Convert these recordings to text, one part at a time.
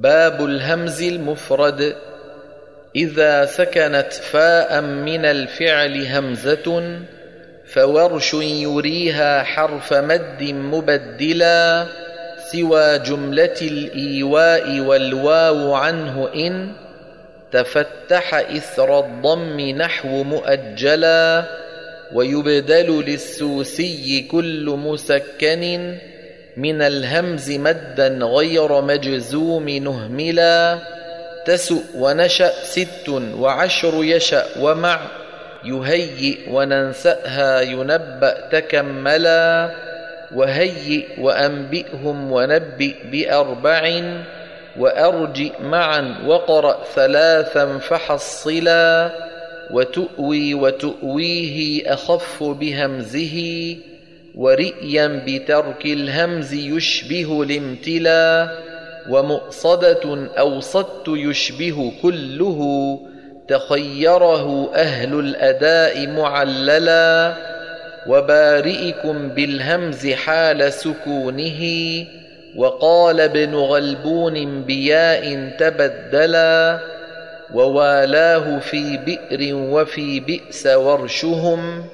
باب الهمز المفرد. إذا سكنت فاء من الفعل همزة فورش يريها حرف مد مبدلا سوى جملة الإيواء والواو عنه إن تفتح إثر الضم نحو مؤجلا ويبدل للسوسي كل مسكن من الهمز مدا غير مجزوم نهملا تسؤ ونشأ ست وعشر يشأ ومع يهيئ وننسأها ينبأ تكملا وهيئ وأنبئهم ونبئ بأربع وأرجئ معا وقرأ ثلاثا فحصلا وتؤوي وتؤويه أخف بهمزه ورئيا بترك الهمز يشبه الامتلا ومؤصدة أوصدت يشبه كله تخيره أهل الأداء معللا وبارئكم بالهمز حال سكونه وقال ابن غلبون بياء تبدلا ووالاه في بئر وفي بئس ورشهم.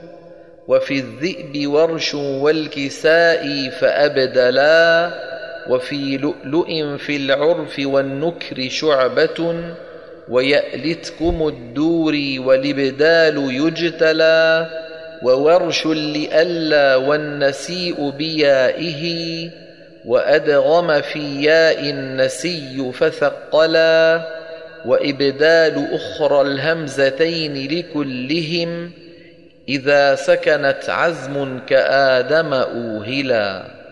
وفي الذئب ورش والكساء فأبدلا وفي لؤلؤ في العرف والنكر شعبة ويألتكم الدور والإبدال يجتلى وورش لئلا والنسيء بيائه وأدغم في ياء النسي فثقلا وإبدال أخرى الهمزتين لكلهم إذا سكنت عزم كآدم أوهلا.